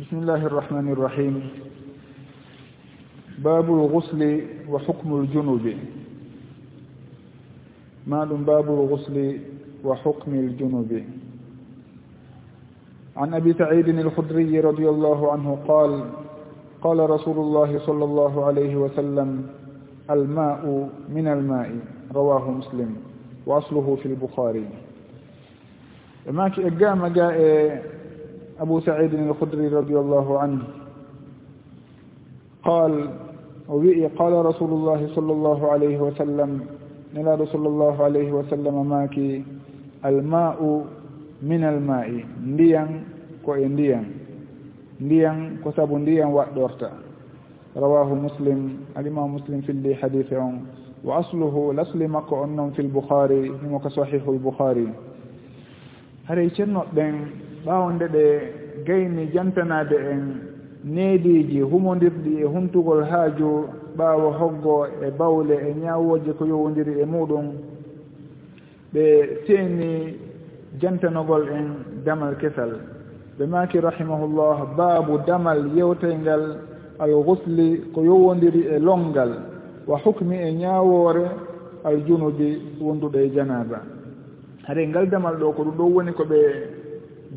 بسم الله الرحمن الرحيم باب الغسل وحكم الجنوب معلوم باب الغسل وحكم الجنوب عن أبي سعيد الخدري رضي الله عنه قال قال رسول الله صلى الله عليه وسلم الماء من الماء رواه مسلم وأصله في البخاري ماك إقامة جاء أبو سعيد الخدري رضي الله عنه قال وبئي قال رسول الله صلى الله عليه وسلم نلا رسول الله عليه وسلم ماكي الماء min alma'i ndiyan ko e ndiyan ndiyan ko sabu ndiyan waɗɗorta. Rawahu muslim alimamu muslim filli hadice on wa asluhu lasli makko on noon fi lboukhari nimo ko sahihu lboukhari haray cennoɗɗen ɓawonde ɗe gayni jantanade en neediiji humondirɗi e huntugol haaju ɓaawo hoggo e bawle e ñaawooji ko yowondiri e muɗum ɓe seeni jantanogol en damal kesal. Ɓe maaki rahimahullah baabu damal yewtayngal alghusli ko yowondiri e longal wa hukmi e ñaawoore aljunubi wonduɗo e janaba haɗe ngal damal ɗo ko ɗum ɗo woni ko ɓe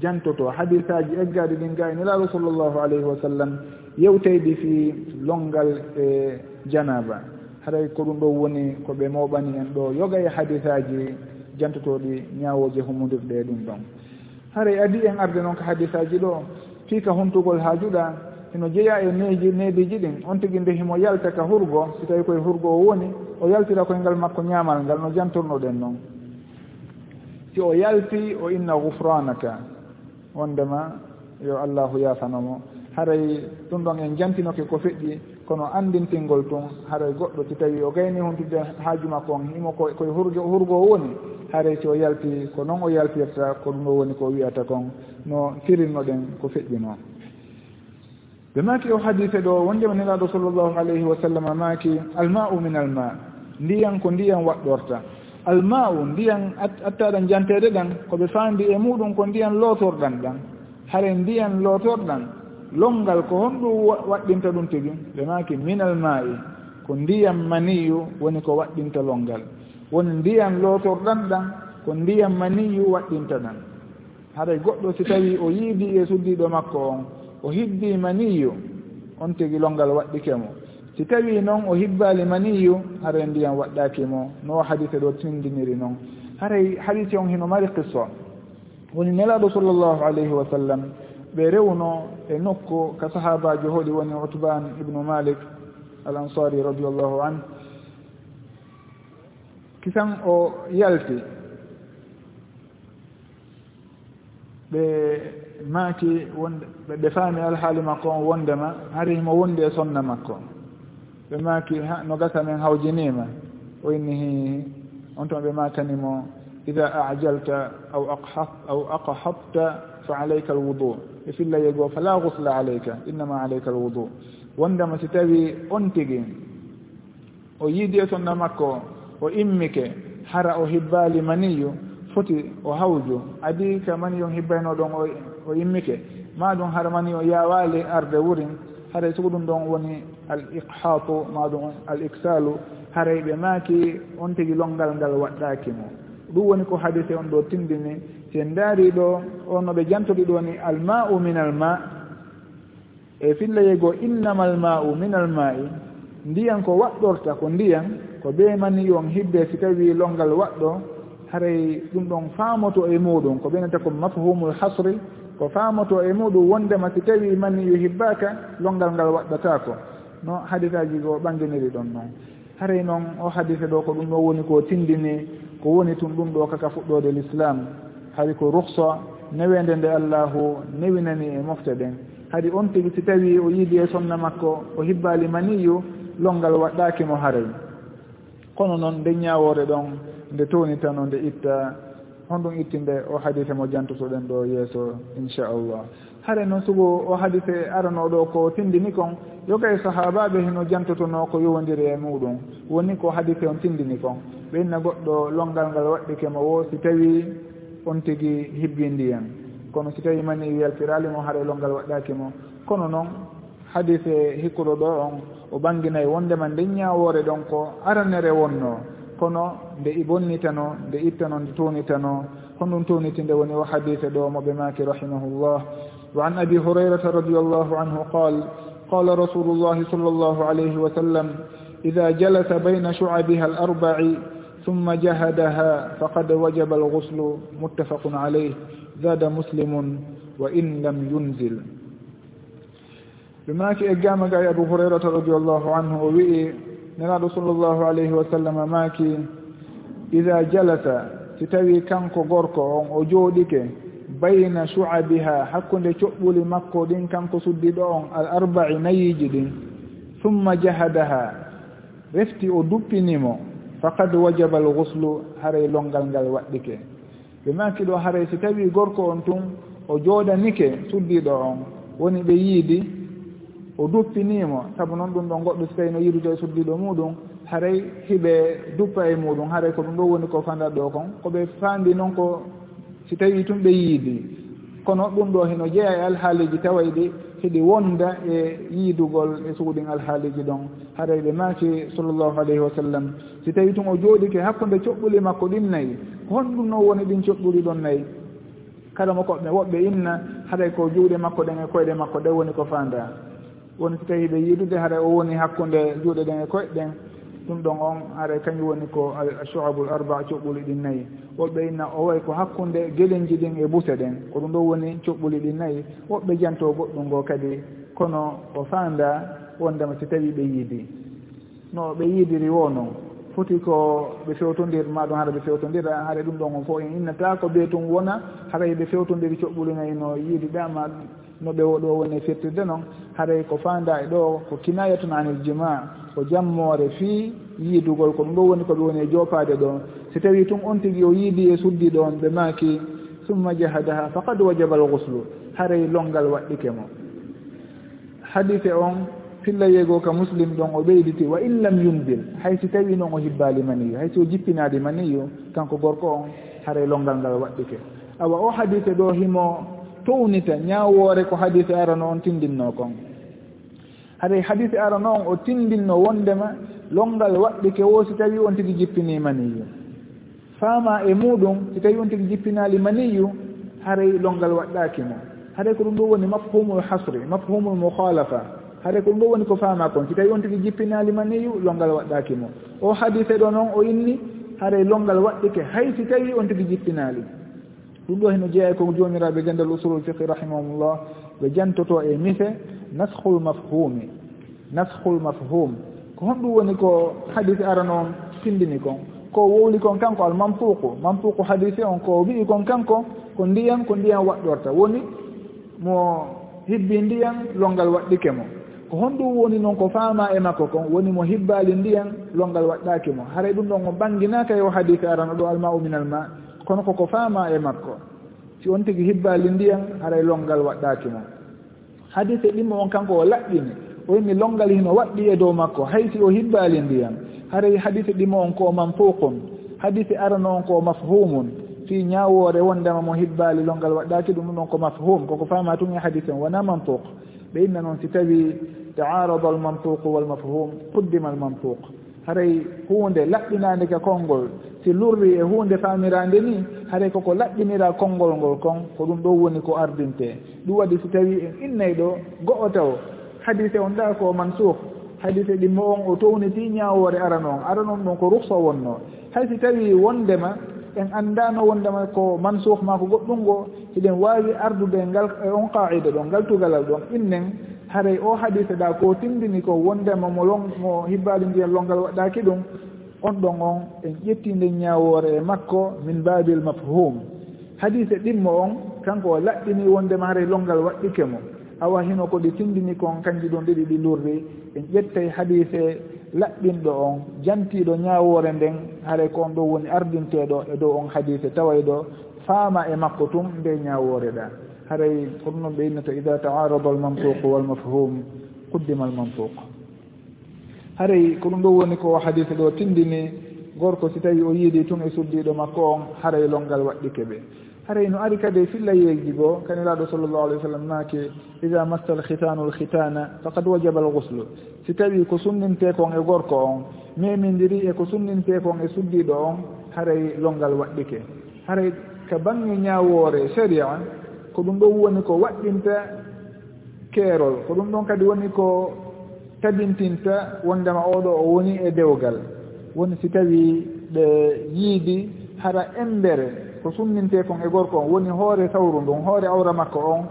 jantoto hadisaji eggaɗi ɗin ga e nelaɗo sallllahu alayhi wa sallam yewteyɗi fi longal e janaba. Haray ko ɗum ɗo woni ko ɓe mawɓani en ɗo yoga e hadisaji jantotoɗi ñawoje humudirɗe ɗum ɗon. Haray adi en arde noon ko hadisaji ɗo fiika huntugol ha juɗa ino jeeya e neeji neediji ɗin. On tigui nde himo yalta ka hurgo so tawi koye hurgo o woni o yaltira koyngal makko ñamal ngal no jantornoɗen noon. Si o yalti o inna gufranaka. wondema yo allahu yafanamo haray ɗum ɗon en jantinoke ko feƴƴi kono andintingol tun haray goɗɗo si tawi o gayni huntude haaju makko on himo koye hurgo hurgo o woni haray si o yalti ko noon o yaltirta ko ɗum ɗo woni ko wiyata kon no firinnoɗen ko feƴƴi noon ɓe maaki o hadise ɗo wondema nelaɗo sallllahu alayhi wa sallam maaki alma'u min alma ndiyan ko ndiyan waɗɗorta. alma'u ndiyan attaɗan jantede ɗan ko ɓe faandi e muɗum ko ndiyan lootorɗan ɗan. Hare ndiyan lootorɗan longal ko honɗum waɗɗinta ɗum tigi ɓe maaki minal ma'i ko ndiyan maniyu woni ko waɗɗinta longal. Woni ndiyan lootorɗan ɗan ko ndiyan maniyu waɗɗinta ɗan. Haray goɗɗo si tawi o yiidi e suddiɗo makko on o hiddi maniyu on tigi longal waɗɗike mo. si tawi noon o hibbali maniyu haray ndiyam waɗɗakimo no hadise ɗo tindiniri noon haray hadise on hino mari qissa. Woni nelaɗo sallllahu alayhi wa sallam ɓe rewno e nokku ka sahabajo hoɗi woni utban ibnu malik al ansari radiallahu an. Kisan o yalti ɓe maaki wonde ɓe faami alhaali makko on wondema hari mo wondi e sonna makko. ɓe maaki no gasa men hawjinima. O innihi on toon ɓe matanimo ida ajalta aw aw aqhabta fa alayka alwudu. E filla yegoo fala gusla alayka innama alayka alwudu. Wondema si tawi on tigi o yiidi e sonna makko o immike hara o hibbaali maniyu foti o hawju. Adi ka maniyu hibbayno ɗon o immike. Ma ɗum hara maniyu o yawali arde wurin haray sugo ɗum ɗon woni al iqhatu ma ɗum al iksalu haray ɓe maaki on tigi longal ngal waɗɗaki mo. Ɗum woni ko hadise on ɗo tindini. Si en daari ɗo on no ɓe jantoɗi ɗo ni alma'u min alma e fillayego innama alma'u min alma'i ndiyan ko waɗɗorta ko ndiyan ko ɓe mani yon hibbe si tawi longal waɗɗo haray ɗum ɗon faamoto e muɗum ko ɓenata ko mafhumul hasri. ko faamoto e muɗum wondema si tawi man yuhibbaka longal ngal waɗɗatako. No hadisaji o ɓanginiri ɗon noon haray noon o hadise ɗo ko ɗum ɗo woni ko tindini ko woni tun ɗum ɗo kaka fuɗɗode l' islam hari ko ruhsa newende nde allahu newinani e mofte ɗen hadi on tigi si tawi o yiidi e somna makko o hibbali maniyu longal waɗɗaki mo haray. Kono noon nde ñawore ɗon nde townitano nde itta honɗum ittinde o hadise mo jantotoɗen ɗo yeeso inchallah. Hare noon sugo o hadise aranoɗo ko tindini kon yoga e sahabaɓe heno jantotono ko yowodiri e muɗum. Woni ko hadise on tindini kon. Ɓeyna goɗɗo longal ngal waɗɗike mo wo si tawi on tigi hibbi ndiyan. Kono si tawi mani weltirali mo haara longal waɗɗaki mo. Kono noon hadise hikkuɗo ɗo on o ɓanginayi wondema nden ñawore ɗon ko aranere wonno. kono nde i bonnitano nde ittano nde tuunitano honɗum tuuniti nde woni o hadise ɗo mo ɓe maaki rahimahullah. Wa an abi hurayrata radiallahu anhu qal qala rasulu llahi sall allahu alayhi wa sallam ida jalasa bayna shucabiha al arbaci ثم جهدها فقد وجب الغسل متفق عليه زاد مسلم وإن لم ينزل بما في إجامة أبو هريرة رضي الله عنه ووئي nanaɗo sallllahu alayhi wa sallam maaki ida jalasa si tawi kanko gorko on o jooɗike bayna su'abiha hakkunde coɓɓuli makko ɗin kanko suddiɗo on al arba'i nayiiji ɗin summa jahadaha refti o duppinimo faqad wajaba al guslu haray longal ngal waɗɗike. Ɓe maki ɗo haray si tawi gorko on tun o jooɗanike suddiɗo on woni ɓe yiidi o duppinimo saabu noon ɗum ɗo goɗɗo so tawi no yirude e suddiɗo muɗum haray hiɓe duppa e muɗum haray ko ɗum ɗo woni ko fandat ɗo kon koɓe faandi noon ko si tawi tun ɓe yiidi. Kono ɗum ɗo heno jeeya e alhaaliji tawayɗi heɗi wonda e yiidugol e suuɗin alhaaliji ɗon. Haray ɓe maaki sallllahu alayhi wa sallam. Si tawi tun o jooɗike hakkunde coɓɓuli makko ɗin nayi honɗum noon woni ɗin coɓɓuli ɗon nayi. Kala mo koɓɓe woɓɓe inna haɗay ko juuɗe makko ɗen e koyɗe makko ɗen woni ko faanda. woni so tawi ɓe yiidude haara o woni hakkunde juuɗe ɗen e koye ɗen ɗum ɗon on haara kañum woni ko soabul arba coɓɓuli ɗin nayyi woɓɓe inna o way ko hakkunde gelinji ɗin e buse ɗen ko ɗum ɗo woni coɓɓuli ɗin nayyi woɓɓe janto goɗɗum ngo kadi kono o faanda wondema so tawi ɓe yiidi. No ɓe yiidiri wo noon foti ko ɓe fewtodir maɗum haɗa ɓe fewtodira haɗa ɗum ɗon on fof en innata ko ɓee tun wona haɗa ɓe fewtodiri coɓɓulinayi no yiidi ɗama no ɓe woɗo woni firtirde noon haray ko fanda e ɗo ko kinayatun anil jima ko jammore fii yiidugol ko ɗum ɗo woni ko ɓe woni e jopade ɗon. Si tawi tun on tigi o yiidi e suddi ɗon ɓe maaki summa jahadaha faqad wajaba al guslu haray longal waɗɗike mo. Hadise on filla yeego ka muslim ɗon o ɓeyditi wa in lam yunzil hay si tawi noon o hibbali maniyu hay si o jippinadi maniyu kanko gorko on haray longal ngal waɗɗike. Awa o hadise ɗo himo townita ñaawoore ko hadise arano on tindinno kon. Haɗa hadise arano on o tindinno wondema longal waɗɗike wo si tawi on tigi jippini maniyu. Faama e muɗum si tawi on tigi jippinali maniyu haray longal waɗɗaki mo. Haɗay ko ɗum ɗo woni mafhumul hasri mafhumul mukhalafa. Haɗay ko ɗum ɗo woni ko faama kon. Si tawi on tigi jippinali maniyu longal waɗɗaki mo. O hadise ɗo noon o inni haɗay longal waɗɗike hay si tawi on tigi jippinali. ɗum ɗo heno jeeya e ko joomiraɓe gandal usulul fiqi rahimahumullah. Ɓe jantoto e mise naskhul mafhumi naskhul mafhum. Ko honɗum woni ko hadise arano on pindini kon. Ko wowli kon kanko al manfuqu manfuqu hadise on ko wi'i kon kanko ko ndiyam ko ndiyam waɗɗorta. Woni mo hibbi ndiyam longal waɗɗike mo. Ko honɗum woni noon ko faama e makko kon woni mo hibbali ndiyam longal waɗɗaki mo. Haray ɗum ɗon o banginaka yo hadise arano ɗo alma u min ma. kono koko faama e makko. Si on tigi hibbaali ndiyan haray longal waɗɗaaki mo hadise ɗimmo on kanko o laɓɓini. O wimi longal hino waɗɗi e dow makko. Hay si o hibbaali ndiyan haray hadise ɗimmo on ko manfuqun hadise arano on ko mafhumun fi ñaawoore wondema mo hibbaali longal waɗɗaaki ɗum ɗon ko mafhum koko faama tun e hadise on wona manfuq ɓe inna noon si tawi taarada almantuqu walmafhum quddima almantuq haray hunde laɓɓinande ka konngol. Si lurri e hunde faamiraande ni haray koko laɓɓinira konngol ngol kon ko ɗum ɗo woni ko ardinte. Ɗum waɗi si tawi en innay ɗo go'o taw. Hadise on ɗa ko mansuh hadise ɗimmo on o towniti ñawore arano on aranon ɗon ko ruhsa wonno. Hay si tawi wondema en anndano wondema ko mansuh ma ko goɗɗum ngo hiɗen wawi ardude ngal e on qaida ɗon ngal tugalal ɗon innen haray o hadise ɗa ko tindini ko wondema mo lon mo hibbali ndiyam longal waɗɗaki ɗum on ɗon on en ƴettinde ñawore e makko min babil mafhum. Hadise ɗimmo on kanko o laɗɗini wondema haray longal waɗɗike mo. Awa hino ko ɗi tindini kon kanji ɗum ɗiɗi ɗi lurri. En ƴettay hadise laɓɓinɗo on jantiɗo ñawore nden haray ko on ɗo woni ardinteɗo e dow on hadise tawayɗo faama e makko tum nde ñawore ɗa. haray kono noon ɓe innata ida taarada almantuqu walmafhum quddima almantuq. Haray ko ɗum ɗo woni ko hadise ɗo tindini gorko si tawi o yiidi tun e suddiɗo makko on haray longal waɗɗike ɓe. Haray no ari kadi fillayeeji goo kaniraaɗo sallllahu alih w sallam naake ida massa alkhitanu alkhitana faqad wajaba alguslu si tawi ko sunnintee kon e gorko on memindiri e ko sunnintee kon e suddiɗo on haray longal waɗɗike. Haray ka bange ñawoore sharia ko ɗum ɗon woni ko waɗɗinta keerol ko ɗum ɗon kadi woni ko tabintinta wondema oɗo o woni e dewgal. Woni si tawi ɓe yiidi hara embere ko sunninte kon e gorko on woni hoore sawru ndun hoore awra makko on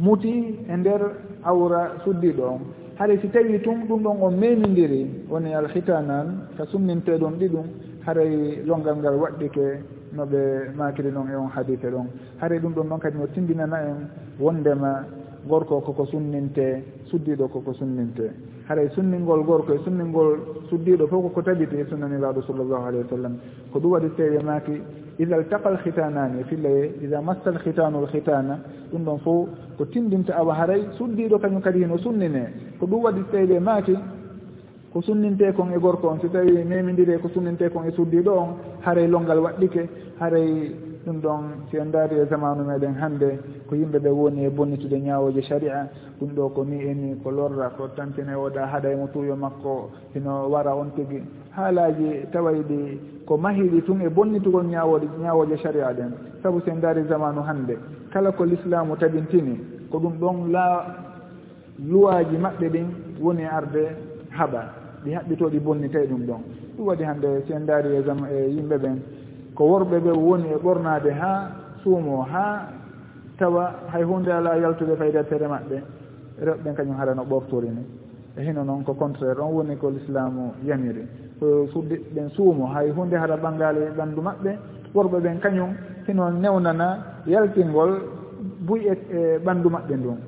muti e nder awra suddiɗo on. Hara si tawi tum ɗum ɗon on memidiri woni alhitanan ka sunninte ɗon ɗiɗum haray longal ngal waɗɗike no ɓe makiri noon e on hadite ɗon. Haare ɗum ɗon noon kadi no tindinana en wondema gorko koko sunninte suddiɗo koko sunninte. Haray sunningol gorko e sunningol suddiɗo fof koko tabiti e sunnaniraɗo sallllahu alayhi wa sallam. Ko ɗum waɗi tawi maki ida altaqa alhitanani fillaye ida massa alhitanu alhitana ɗum ɗon fof ko tindinta awa haray suddiɗo kañum kadi hino sunnine. Ko ɗum waɗi tawi maki ko sunninte kon e gorko on si tawi memidiri ko sunninte kon e suddiɗo on haray longal waɗɗike haray ɗum ɗon si en daari e zamanu meɗen hannde ko yimɓe ɓe woni e bonnitude ñawoji sharia. Ɗum ɗo ko ni eni ko lorra ko tantine oɗa haɗa e mo tuyo makko hino wara on tigi. Haalaji tawayɗi ko mahiɗi tun e bonnitugol ñawoɗe ñawoje sharia ɗen saabu si en daari e zamanu hannde. Kala ko l'islamu tabintini ko ɗum ɗon la luwaji maɓɓe ɗin woni arde haɓa. ɗi haɓɓitoɗi bonnitay ɗum ɗon. Ɗum waɗi hannde si en daari e e yimɓe ɓen. Ko worɓe ɓe woni e ɓornade haa suumo haa tawa hay hunde ala yaltude fayde tere maɓɓe. Rewɓe kañum harano ɓoftori ni. E hino noon ko contraire on woni ko l'islamu yamiri. Ɓen suumo hay hunde hara ɓanngale ɓanndu maɓɓe worɓe ɓen kañum hino newnana yaltingol buy e, e ɓanndu maɓɓe ndun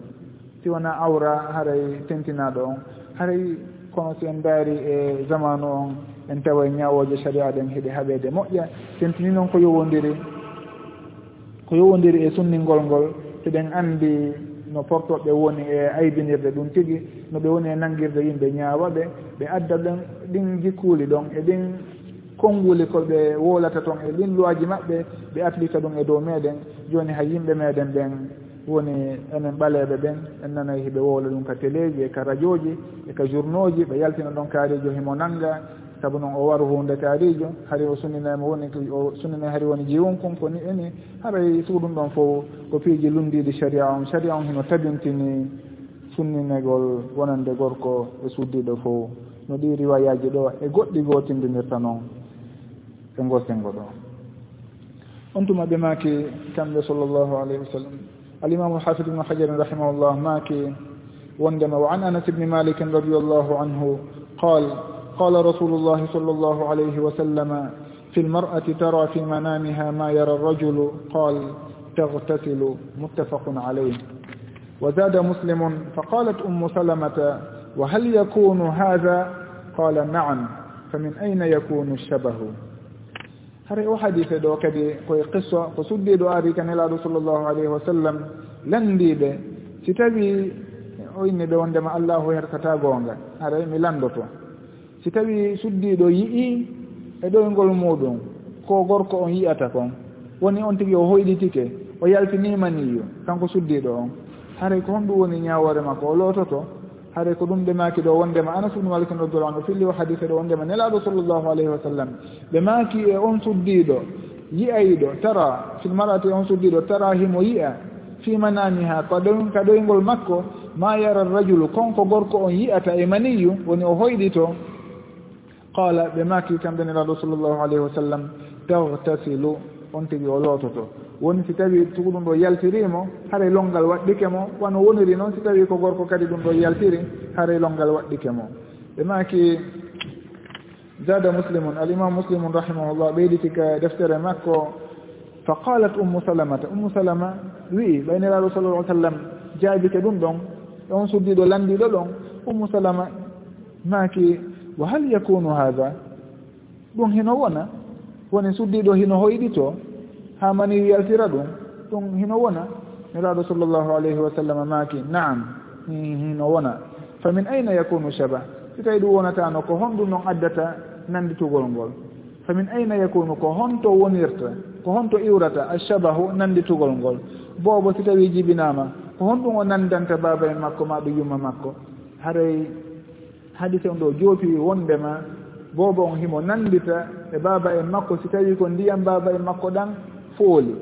si wona awra haray tentinaɗo on. Haray kono si en daari e zamanu on en tawa ñawoje saria ɗen heeɗi haɓeede moƴƴa. Sentini noon ko yowodiri ko yowodiri e sunningol ngol eɗen anndi no portoɓe woni e aybinirde ɗum tigi no ɓe woni e nanngirde yimɓe ñaawaɓe ɓe adda ɗen ɗin jikkuuli ɗon e ɗin konnguli ko ɓe wolata toon e ɗin loiji maɓɓe ɓe applique ɗum e dow meeɗen. Jooni hay yimɓe meeɗen ɓen woni enen ɓaleɓe ɓen en nanayi hiɓe wowla ɗum ka téléji e ka radio ji e ka journaux ji ɓe yaltina ɗon kaarijo himo nangga saabu noon o waru hunde kaarijo hari o sunninama woni o sunnina hari woni jiwonkum koni eni haray sugo ɗon fof ko piiji lundiɗi sharia on. Sharia on hino tabintini sunninegol wonande gorko e suddiɗo fof. No ɗi riwayaji ɗo e goɗɗi gootindinirta noon e ngosengo ɗo. On tuma ɓe maki kamɓe sallllahu alayhi wa sallam. alimamu alhafid ibnu hajarin rahimahullah maake wondema wa an anas ibni malikin radiallahu anhu qal qala rasulullahi sall allahu alayhi wa sallama في المرأة ترى في منامها ما يرى الرجل. قال تغتسل. متفق عليه. وزاد مسلم فقالت أم سلمة وهل يكون هذا؟ قال نعم. فمن أين يكون الشبه؟ hara o hadise ɗo kadi koye qissa ko suddiɗo ari ka nelaɗo sallllahu alayhi wa sallam landiɓe si tawi o inni ɗo wondema allahu herkata goonga haray mi landoto. Si tawi suddiɗo yii e ɗoygol muɗum ko gorko on yiyata kon woni on tigi o hoyɗitike o yaltinimaniyo kanko suddiɗo on. Haray ko honɗum woni ñawore makko o loototo haɗa ko ɗum ɓe maaki ɗo wondema anas ubnu malikin radiallahu anu filli o hadise ɗo wondema nelaɗo sallllahu alayhi wa sallam. Ɓe maaki e on suddiɗo yi'ayiɗo tara fil marati on suddiɗo tara himo yi'a fi manamiha ka ɗoyngol makko ma yara rajulu konko gorko on yi'ata e maniyu woni o hoyɗito. Qala ɓe maaki kamɓe nelaɗo sallllahu alayhi wa sallam tagtasilu on tigi o loototo. woni si tawi sugu ɗum ɗo yaltirimo haray longal waɗɗike mo wano woniri noon si tawi ko gorko kadi ɗum ɗo yaltiri haray longal waɗɗike mo. Ɓe maki zada muslimun alimam muslimun rahimahullah ɓeyditi ka deftere makko fa qalat ummu salamata ummu salama wi'i ɓayniraɗo lah sallam jaabike ɗum ɗon on suddiɗo landiɗo ɗon ummu salama maki wa hal yakunu hada ɗum hino wona? Woni suddiɗo hino hoyɗito ha mani yaltira ɗum ɗum hino wona? Miraɗo sallllahu alayhi wa sallam maaki naam hino wona. Fa min ayna yakunu shaba? Si tawi ɗum wonatano ko honɗum noon addata nanditugol ngol. Fa min ayna yakunu ko honto wonirta ko honto iwrata alchabahu nanditugol ngol. Boobo si tawi jibinama ko honɗum o nandanta baaba en makko ma ɗo yumma makko. Haray hadise on ɗo joopi wondema boobo on himo nandita e baaba en makko si tawi ko ndiyam baaba en makko ɗan fooli.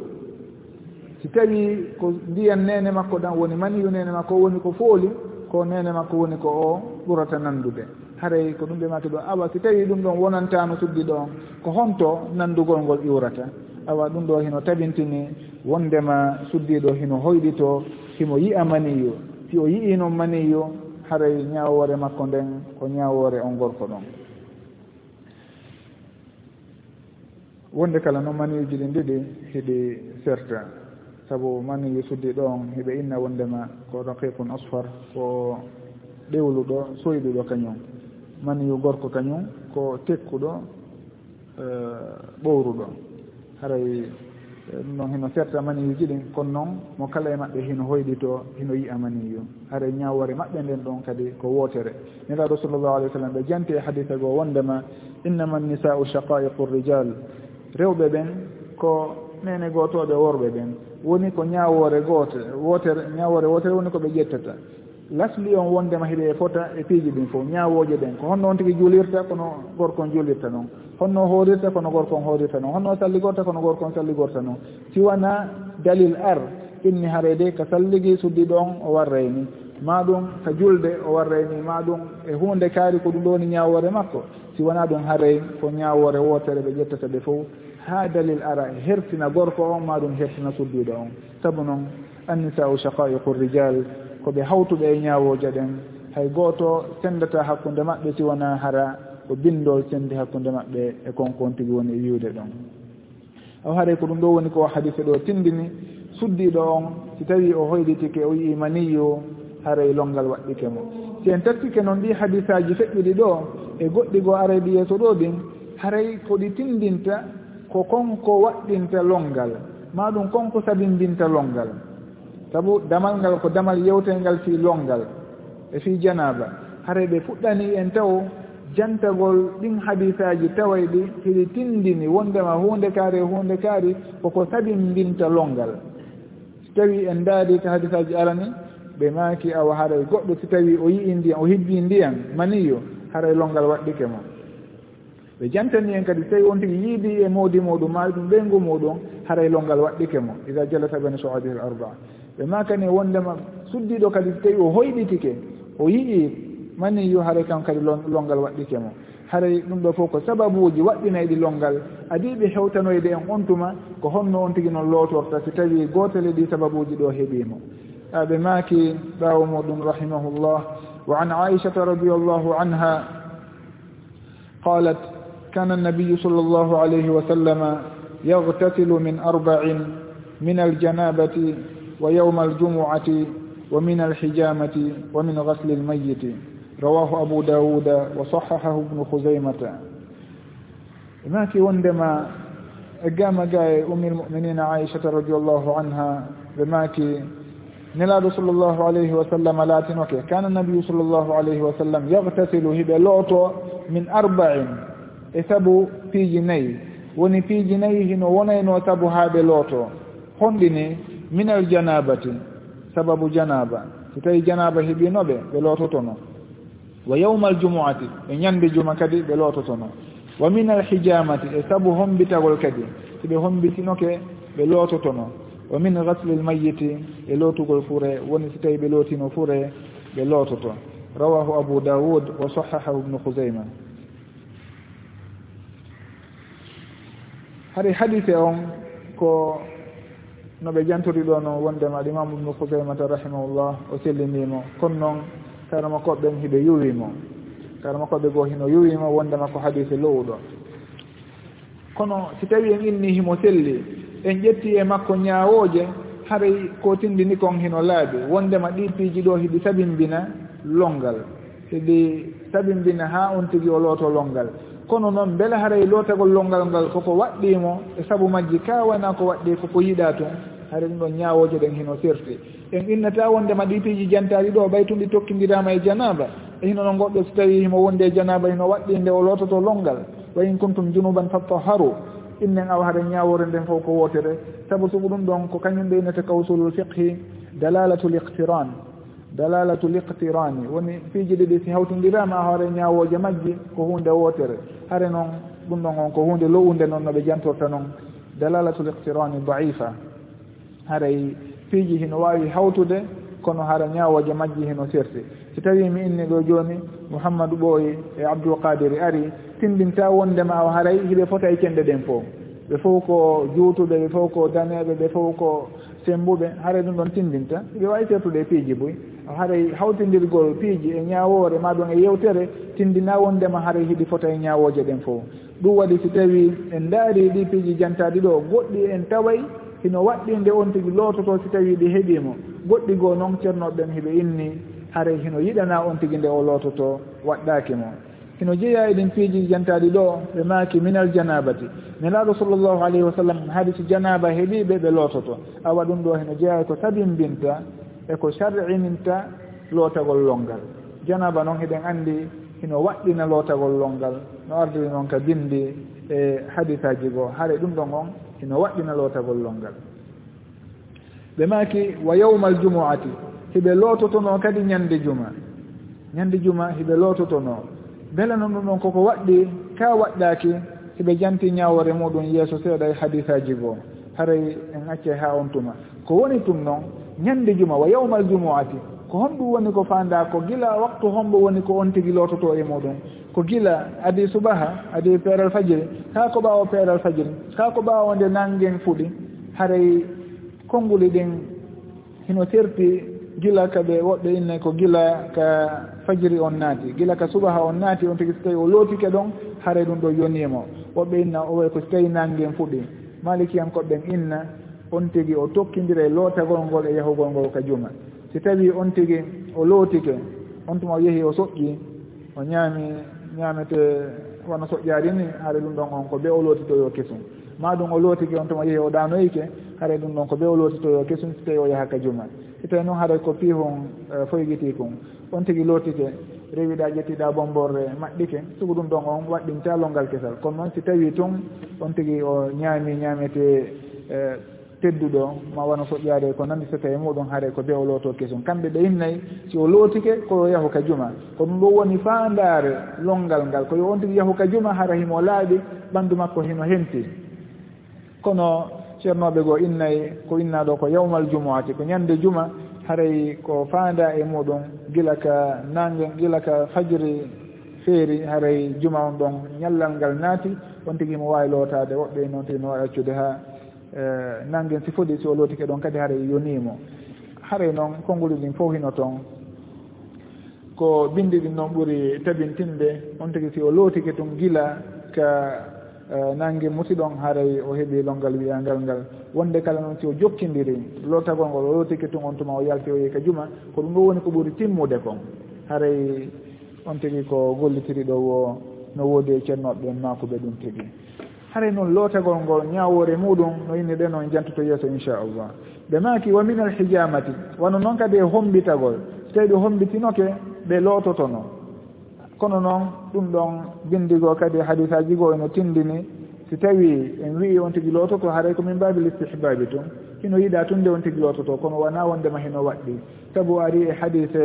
Si tawi ko ndiyam nene makko ɗan woni maniyu nene makko woni ko fooli ko nene makko woni ko o ɓurata nandude. Haray ko ɗum ɓe maki ɗo awa si tawi ɗum ɗon wonantano suddi ɗon ko honto nandugol ngol iwrata awa ɗum ɗo hino tabintini wondema suddiɗo hino hoyɗito himo yi'a maniyu. Si o yi'i noon maniyu haray ñawore makko nden ko ñawore on gorko ɗon. wonde kala noon manuji ɗi ndiɗi hiɗi serta. Saabu manuji suddi ɗon hiɓe inna wondema ko raqiqun asfar ko ɗewluɗo soyɗuɗo kañum. Manuyu gorko kañum ko tekkuɗo e, ɓowruɗo. Haray e, ɗum noon hino serta maniyuji ɗin kono noon mo kala e maɓɓe hino hoyɗito hino yi'a maniyu. Hara ñawore maɓɓe nden ɗon kadi ko wootere niraɗo sallllahu alih w sallam ɓe janti e hadita goo wondema innama nisau chaqaiqu rijal rewɓe ɓen ko nene gootoɓe worɓe ɓen. Woni ko ñawoore goote wootere ñawoore wootere woni ko ɓe ƴettata. Lasli on wondema hiɗe e fota e piiji ɗin fof ñawoje ɗen ko. Honno on tigi juulirta kono gorkon juulirta noon honno hoorirta kono gorkon hoorirta noon honno salligorta kono gorkon salligorta noon siwana dalil ar inni harede ka salligi suddiɗo on o warrayni. Ma ɗum ka julde o warrayni. Ma ɗum e hunde kaari ko ɗum ɗo woni ñawore makko. si wona ɗum haray ko ñawore wotere ɓe ƴettata ɓe fof ha dalil ara hertina gorko on ma ɗum hertina suddiɗo on. Saabu noon annisau chaqaiqu rijal koɓe hawtuɓe e ñawoja ɗen. Hay goto sendata hakkude maɓɓe si wona hara ko bindol sendi hakkude maɓɓe e konkon tigi woni e wiwde ɗon. Aw haray ko ɗum ɗo woni ko hadise ɗo tindini suddiɗo on si tawi o hoylitike o yi'i maniyo haray longal waɗɗike mo. Si en tattike noon ɗi hadisaji feƴƴuɗi ɗo e goɗɗi goo arayɗi yeeso ɗo ɗin haray ko ɗi tindinta ko konko waɗɗinta longal. Ma ɗum konko sabindinta longal. Sabu damal ngal ko damal yewtengal fii longal e fii janaba. Haray ɓe fuɗɗani en taw jantagol ɗin hadisaji taway ɗi hiɗi tindini wondema hunde kaari e hunde kaari koko sabindinta longal. So tawi en daari ko hadisaji arani ɓe maaki awa haray goɗɗo so tawi o yii ndiyan o hibbi ndiyan maniyo. haray longal waɗɗike mon. Ɓe jantani en kadi tawi on tigi yiidi e moodi muɗum ma ɗum ɓeyngu muɗum haray longal waɗɗike mo ida jalata bene soadihil arba ɓe makani wondema suddiɗo kadi tawi o hoyɗitike o yii mani yo haray kan kadi longal waɗɗike mo haray ɗum ɗo fof ko sababuji waɗɗinayɗi longal. Adiɓe hewtanoyde en on tuma ko honno on tigi noon lootorta si tawi gootele ɗi sababuji ɗo heeɓimo ɓe maaki ɓaawo muɗum rahimahullah. وعن عائشة رضي الله عنها قالت كان النبي صلى الله عليه وسلم يغتسل من أربع من الجنابة ويوم الجمعة ومن الحجامة ومن غسل الميت. رواه أبو داود وصححه ابن خزيمة. ما وندما قام قاي أم المؤمنين عائشة رضي الله عنها بماكي نلاد صلى الله عليه وسلم لا تنوكي كان النبي صلى الله عليه وسلم يغتسل هبه لوتو من أربع إثبو في جنيه woni piijinayi hino wonayno sabu haaɓe looto honɗini minal janabati sababu janaba so tawi janaba heeɓinoɓe ɓe loototono wa yawma aljumuati e ñande juma kadi ɓe loototono wa min alhijamati e sabu hombitagol kadi so ɓe hombitinoke ɓe loototono wa min gaslil mayyiti e lootugol fure woni so tawi ɓe lootino fure ɓe loototo rawahu abu daoud wa sahahahu ibnu housayma hari hadise on ko no ɓe jantori ɗo no wondema alimamu ibnu housaymata rahimahullah o sellinimo. Kono noon karama koɓɓen hiɓe yuwimo. Karama koɓɓe goo hino yuwimo wondema ko hadise lowɗo kono si tawi en inni himo selli en ƴetti e makko ñaawooje haray ko tindini kon hino laabi. Wondema ɗi piiji ɗo hiɗi sabimbina longal. Hiɗi sabimbina haa on tigi o looto longal. Kono noon mbele haray lootagol longal ngal koko waɗɗiimo e sabu majji ka wona ko waɗɗi koko yiɗaa tun haɗa ɗum ɗon ñaawooje ɗen hino serti. En innata wondema ɗi piiji jantaaɗi ɗo ɓay tunɗi tokkidirama e janaaba e hino no goɗɗo so tawii himo wonde e janaaba hino waɗɗi nde o loototo longal. Wa in kuntum junuban fattaharu innen awa haɗen ñawore nden fof ko wootere. Sabu sugu ɗum ɗon ko kañum ɓeynete kawsulul fiqhi dalalatu l iqtiran dalalatu l iqtirani. Woni piiji ɗiɗi si hawtindirama hoore ñawoje majji ko hunde wootere. Hare noon ɗum ɗon on ko hunde lowunde noon no ɓe jantorta noon. Dalalatu l iqtirani daifa. Haray piiji hino wawi hawtude kono hara ñawoje majji hino serti si tawi mi inni ɗo joni mouhammadou ɓooyi e abdoulkadiri ari tindinta wondema o haray hiɓe fota e kenɗe ɗen fof. Ɓe fof ko juutuɓe ɓe fof ko daneɓe ɓe fof ko sembuɓe haray ɗum ɗon tindinta ɓe wawi sertude e piiji boy. Haray hawtindirgol piiji e ñawore ma ɗum e yewtere tindina wondema haray hiɗi fota e ñawoje ɗen fof. Ɗum waɗi si tawi en daari ɗi piiji jantaɗi ɗo goɗɗi en taway hino waɗɗinde on tigi loototo si tawi ɗi heeɓimo goɗɗi goo noon ceernoɓe ɓen hiɓe inni haray hino yiɗana on tigi nde o loototo waɗɗaki mo. ino jeeya eɗen piiji jantaɗi ɗo ɓe maaki minal janabati nelaɗo sallllahu alayhi wa sallam haadi so janaba heeɓiɓe ɓe loototo. Awa ɗum ɗo heno jeeya e ko tabimbinta eko sar'ininta lootagol longal. Janaba noon heɗen anndi hino waɗɗina lootagol longal no ardiri noon ka bindi e hadisaji goo haare ɗum ɗon on hino waɗɗina lootagol longal. Ɓe maaki wa yawma aljumuati hiɓe loototono kadi ñande juma. Ñande juma hiɓe loototono bele noon ɗum ɗon koko waɗɗi ka waɗɗaaki heɓe janti ñawore muɗum yeeso seeɗa e hadisaji goo haray en acce ha on tuma. Ko woni tum noon ñande juma wa yawma al jumuati ko honɗum woni ko faanda ko gila waktu hombo woni ko on tigi loototo e muɗum. Ko gila adi subaha adi peeral fajiri ha ko ɓaawo peeral fajiri ha ko ɓawo nde nangen fuɗi haray konnguli ɗin hino serti gila ka ɓe woɓɓe inne ko gila ka fajiri on naati. Gila ka subaha on naati on tigi so tawi o lootike ɗon haare ɗum ɗo yoniimo woɓɓe inna o way ko so tawi nangen fuɗi. Malikiyan koɓɓen inna on tigi o tokkindira e lootagol ngol e yahugol ngol ka juma. Si tawi on tigi o lootike on tuma o yehi o soƴƴi o ñaami ñaamete wono soƴƴaari ni haare ɗum ɗon on ko ɓe o lootitoyo kesum. ma ɗum o lootike on tuma yehi o ɗanoyke haray ɗum ɗon ko ɓe o lootitoyo kesum si tawi o yaha ka juma si tawi noon haray ko pihon e, foygiti kon on tigi lootike rewiɗa ƴettiɗa bomborre maɗɗike sugu ɗum ɗon on waɗɗinta longal kesal. Kono noon si tawi tun on tigi o ñaami ñaamete e, tedduɗo ma wona foƴƴaade ko nandi so tawi muɗum haare ko be o looto kesum. Kamɓe ɓe innayi si o lootike koyo yahu ka juma ko ɗum ɗo woni faandaare longal ngal. Koyo on tigi yahu ka juma hara himo laaɓi ɓanndu makko hino henti. kono ceernoɓe goo innayi ko inna ɗo ko yawmal jumuati ko ñande juma haray ko faanda e muɗum gila ka nangue gila ka fajiri feeri haray juma on ɗon ñallal ngal naati on tigi mo wawi lootade woɓɓe noon tigi no wawi accude ha eh, nangen si foɗi si o lootike ɗon kadi haray yoniimo. Haray noon konnguli ɗin fof hino toon ko bindi ɗin noon ɓuri tabintinde on tigi si o lootike tun gila ka Eh, nangue musiɗon haaray o heeɓi longal wiyangal ngal. Wonde kala noon si o jokkindiri lotagol ngol o lotiki tun on tuma o yalti o yeeka juma ko ɗum ɗo woni ko ɓuri timmude kon. Haray on tigi ko gollitiri ɗo wo no woodi e ceernoɓe ɓen ma ɗum tigi. Hare noon lootagol ngol ñawore muɗum no inni ɗe noon jantoto yeeso inchallah. Ɓe maaki wa min alhijamati wano noon kadi e hombitagol so tawi ɓe hombitinoke ɓe loototono. kono noon ɗum ɗon bindigo kadi hadisaji goo eno tindini. Si tawi en wii on tigi loototo haɗay komin mbabil listihbabi tun. Hino yiɗa tunde on tigi loototo kono wona wondema hino waɗɗi. Sabu ari e hadise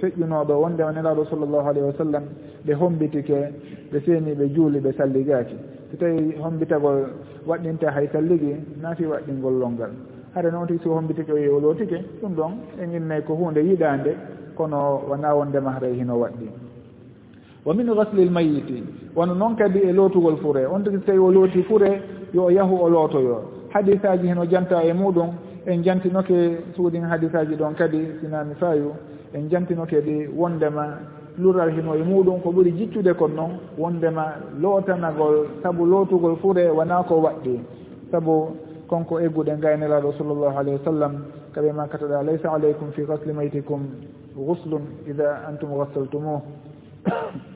feƴƴunoɗo wondema nelaɗo sallllahu alayhi wa sallam ɓe hombitike ɓe seeni ɓe juuli ɓe salligaki so tawi hombitagol waɗɗinta hay salligi naati waɗɗingol longal. Haɗa noon tigi so hombitike o yewo lootike ɗum ɗon en innay ko hunde yiɗande kono wona wondema haɗay hino waɗɗi. wa min gasli l mayiti wono noon kadi e lootugol fure. On tigi so tawi o looti fure yo o yahu o lootoyo hadisaji heno janta e muɗum en jantinoke suudin hadisaji ɗon kadi sinami fayu en jantinoke ɗi wondema lural hino e muɗum ko ɓuri jiccude kon noon wondema lootanagol sabu lootugol fure wona ko waɗɗi. Sabu konko egguɗe gaynelaɗo sallllahu alayhi wa sallam kaɓe makataɗa laysa aleykum fi gasli maytikum guslun ida antum gassaltumuh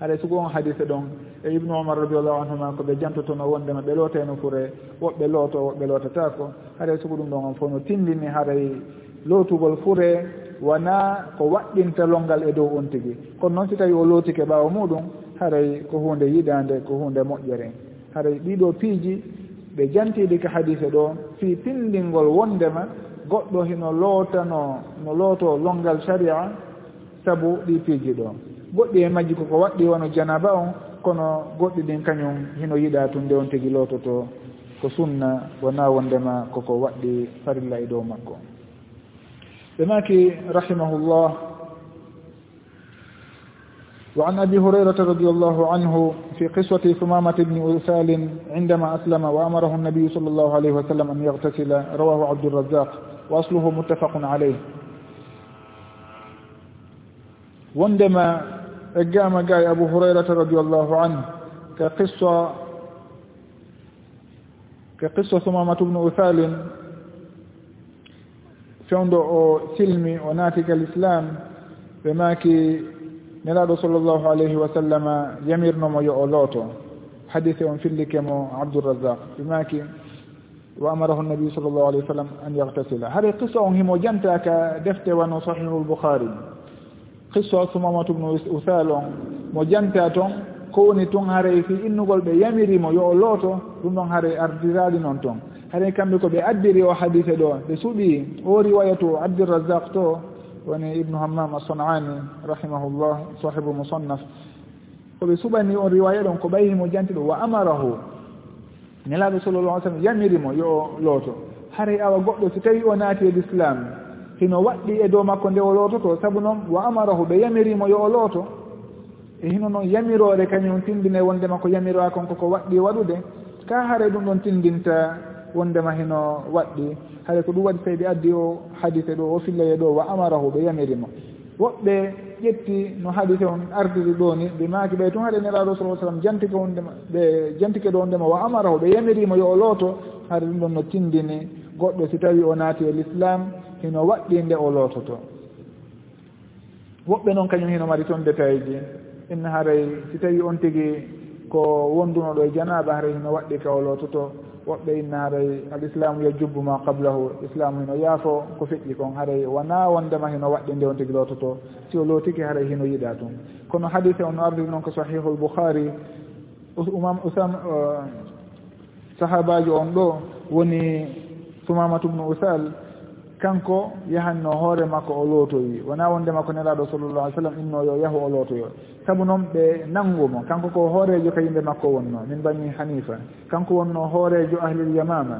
haɗa sugo on hadise ɗon e ibnu omar radiallahu anhuma ko ɓe jantotono wondema ɓe looteno fure woɓɓe looto woɓɓe lootatako haɗa sugo ɗum ɗon on fof no tindini haray e lootugol fure wona ko waɗɗinta longal e dow on tigi kono noon si tawi o lootike ɓaawa muɗum haray e ko hunde yiɗande ko hunde moƴƴere. Haray e ɗiɗo piiji ɓe jantiɗi ka hadise ɗo fii pindingol wondema goɗɗo hino lootano no looto longal sharia sabu ɗi piiji ɗo. goɗɗi e majji koko waɗɗi wono janaba on kono goɗɗi ɗin kañum hino yiɗa tun nde on tigi loototo ko sunna wona wondema koko waɗɗi farilla e dow makko. Ɓe maki rahimahullah wa an abi hurairata radi allahu anhu fi qiswati sumamata bni usalin indama aslama wa amarahu النabiyu sall allahu alayhi wa sallam an yagtasila rawahu abdurazaq wa asluhu muttafaqun alayh. Wondema e gama ga e abou hurayrata radiallahu anhu ke qissa ke qissa sumamatu bnu uthalin fewndo o silmi o naatiga l' islam ɓe maaki nelaɗo sallllahu alayhi wa sallama yamirnomo yo o looto. Hadise on fillike mo abdourazaq ɓe maaki wa amarahu nabi sallllahu alayhi wa sallam an yagtasila haɗa qissa on himo jantaka defte wano sahihu lboukhari qissa sumamatu bnu usal on mo janta toon ko woni toon haray si innugol ɓe yamirimo yo o looto ɗum ɗon haray ardirali noon toon haray kamɓe ko ɓe addiri o hadise ɗo ɓe suuɓi o riwaya to abdirrazak to woni ibnu hammam assanani rahimahullah sahibu musannaf. Koɓe suɓani on riwaya ɗon ko ɓayimo janti ɗo wa amarahu. Nelaɗo sallallah alih sallam yamirimo yo o looto. Haray awa goɗɗo si tawi o naati e l'islam hino waɗɗi e dow makko nde o loototo sabu noon wa amarahu ɓe yamirimo yo o looto. E hino noon yamirore kañum tindine wondema ko yamirwa kon koko waɗɗi e waɗude ka haare ɗum ɗon tindinta wondema hino waɗɗi. Haade ko ɗum waɗi seydi addi o hadise ɗo o fillaye ɗo wa amarahu ɓe yamirimo. Woɓɓe ƴetti no hadise on ardiri ɗo ni ɓe maaki ɓe tun haɗe neraɗo sa sallam jantike wondema ɓe jantike ɗo wondema wa amarahu ɓe yamirimo yo o looto. Haade ɗum ɗon no tindini goɗɗo si tawi o naati e l'islam hino waɗɗi nde o loototo. Woɓɓe noon kañum hino mari toon détail ji. Inna haray si tawi on tigi ko wondunoɗo e janaba haray hino waɗɗi ka o loototo. Woɓɓe inna haray al islamu yajubbu ma qablahu. Islamu hino yaafo ko feƴƴi kon haray. Wona wondema hino waɗɗi nde on tigi loototo. Si o lootiki haray hino yiɗa tun kono hadise on no ardiri noon ko sahihu lboukhari umam usam uh, sahabaji on ɗo woni sumamatu bnu usal kanko yahanno hoore makko o lootoyi. Wona wonde makko nelaɗo sallallah alih sallam inno yo yahu o lootoyo. Sabu noon ɓe nanngumo kanko ko hoorejo ka yimɓe makko wonno min bani hanifa kanko wonno hoorejo ahlil yamama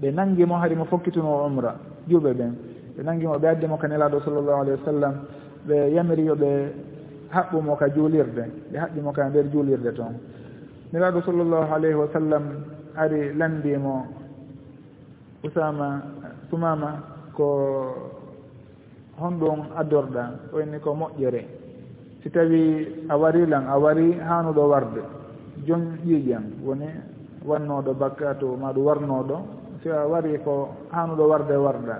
ɓe nangimo hari mo fokkituno umra juuɓe ɓen. Ɓe nangimo ɓe addimo ka nelaɗo sallllahu alayhi wa sallam ɓe yamiriyo ɓe haɓɓumo ka juulirde. Ɓe haɓɓimo ka nder juulirde toon. Nelaɗo sallllahu alayhi wa sallam ari landimo usama sumama ko honɗum addorɗa oyni ko moƴƴere. Si tawi a wari lan a wari hanuɗo warde jon ƴiiƴan woni wannoɗo bakkatu maɗum warnoɗo si a wari ko hanuɗo warde warɗa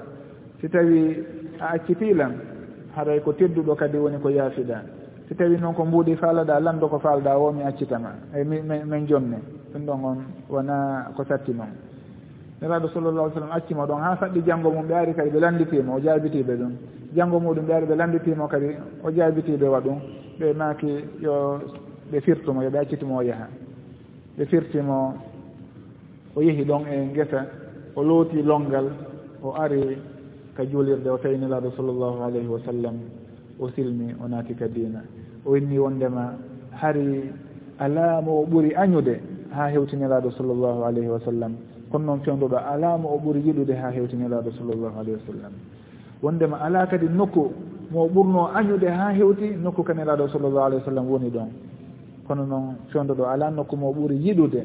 si tawi a acciti lan haray ko tedduɗo kadi woni ko yaafiɗa si tawi noon ko mbuuɗi faalaɗa lanndo ko faalɗa o mi accitama e min jonne ɗum ɗon on wona ko satti noon. neraɗo sallallah sallam accima ɗon ha saɗɗi janngo mum ɓe ari kadi ɓe landitima o jaabitiɓe ɗum. Janngo muɗum ɓe ari ɓe landitima kadi o jaabitiɓe waɗum ɓe maaki yo ɓe firtumo yoɓe accitimo o yaha. Ɓe firtimo o yehi ɗon e ngesa o looti longal o ari ka juulirde o tawi nelaɗo sallllahu alayhi wa sallam o silmi o naati ka diina. O inni wondema hari alaamo o ɓuri añude ha hewtinelaaɗo sallllahu alayhi wa sallam kono noon fewdoɗo alama o ɓuuri yiɗude ha hewtinelaɗo sallllahu alayhi wa sallam. Wondema ala kadi nokku mo ɓurno añude ha hewti nokku kanelaɗo sallllahu alayhi wa sallam woni ɗon. Kono noon fewdoɗo ala nokku mo ɓuuri yiɗude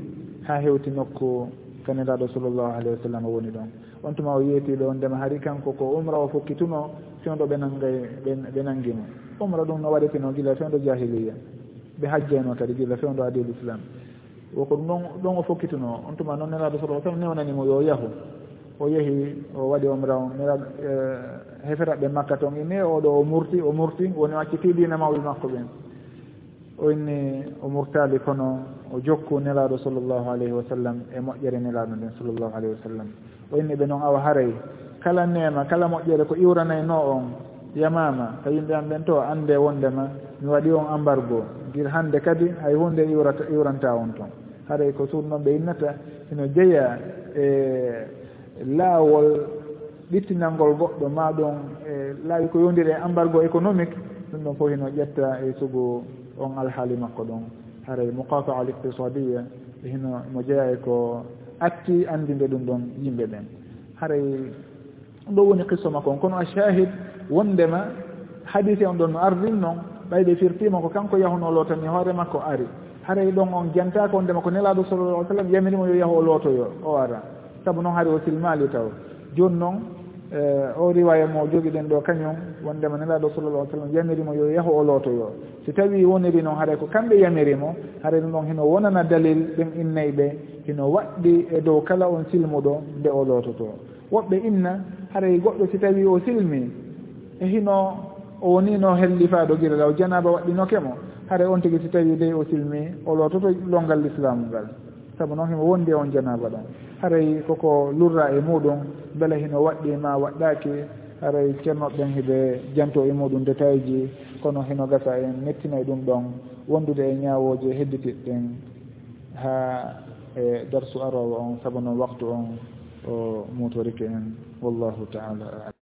ha hewti nokku kanelaɗo sallllahu alayhi wa sallam woni ɗon. On tuma o yeetiɗo ndema hari kanko ko umra o fokkituno fewdo ɓe nangay ɓe nanngimo umra ɗum no waɗeteno gila fewdo jahiliya ɓe hajjayno kadi gila fewdo adil islam. woko ɗum ɗon ɗon o fokkituno on tuma noon nelaɗo sala sallam newnanimo yo yahu. O yehi o waɗi omra on nela e, heferaɓe makka toon inni oɗo o murti o murti woni o acciti dina mawɓe makko ɓen. O inni o murtali kono o jokku nelaɗo sallllahu alayhi wa sallam e moƴƴere nelaɗo nden sallllahu alayhi wa sallam o inni ɓe noon awa haray kala nema kala moƴƴere ko iwranayno on yamama ka yimɓe am ɓen to ande wondema mi waɗi on embargo gil hannde kadi hay hunde iwrata iwranta on toon. Haɗay ko suuɗ noon ɓe innata ino jeeya e laawol ɗittinalngol goɗɗo ma ɗum e laawi ko yondiri e embargo économique ɗum ɗon fof hino ƴetta e sugu on alhaali makko ɗon. Haray muqafa al iqtisadia hino mo jeeya e ko atti andinde ɗum ɗon yimɓe ɓen. Haray ɗum ɗo woni qisso makko on. Kono a shahid wondema hadise on ɗon no ardin noon ɓay ɓe firtima ko kanko yahuno lootani e hoore makko ari. Haray ɗon on jantaka on ndema ko nelaɗo sallallah sallam yamirimo yo yahu o lootoyo o ara saabu noon haari o silmali taw. Joni noon eh, o riwaya mo jogiɗen ɗo kañum wondema nelaɗo sallallah sallam yamirimo yo yahu o lootoyo si tawi woniri noon haray ko kamɓe yamirimo haray ɗum ɗon hino wonana dalil ɓen innayɓe ɓe hino waɗɗi e dow kala on silmuɗo nde o loototo woɓɓe inna haray goɗɗo si tawi o silmi e hino o woni no helli faa law janaba waɗɗinokemo hare on tigi si tawi dey o silmi o lototo longal l'islamu ngal. Saabu noon himo wondi e on janaba ɗon. Haray koko lurra e muɗum beele hino waɗɗi ma waɗɗaki haray ceernoɓeɓen hiɓe janto e muɗum détail ji kono hino gasa en mettina ɗum ɗon wondude e ñawoje hedditiɗɗen ha e darsu arowo on saabu noon waktu on o mutorike en. Wallahu taala alam.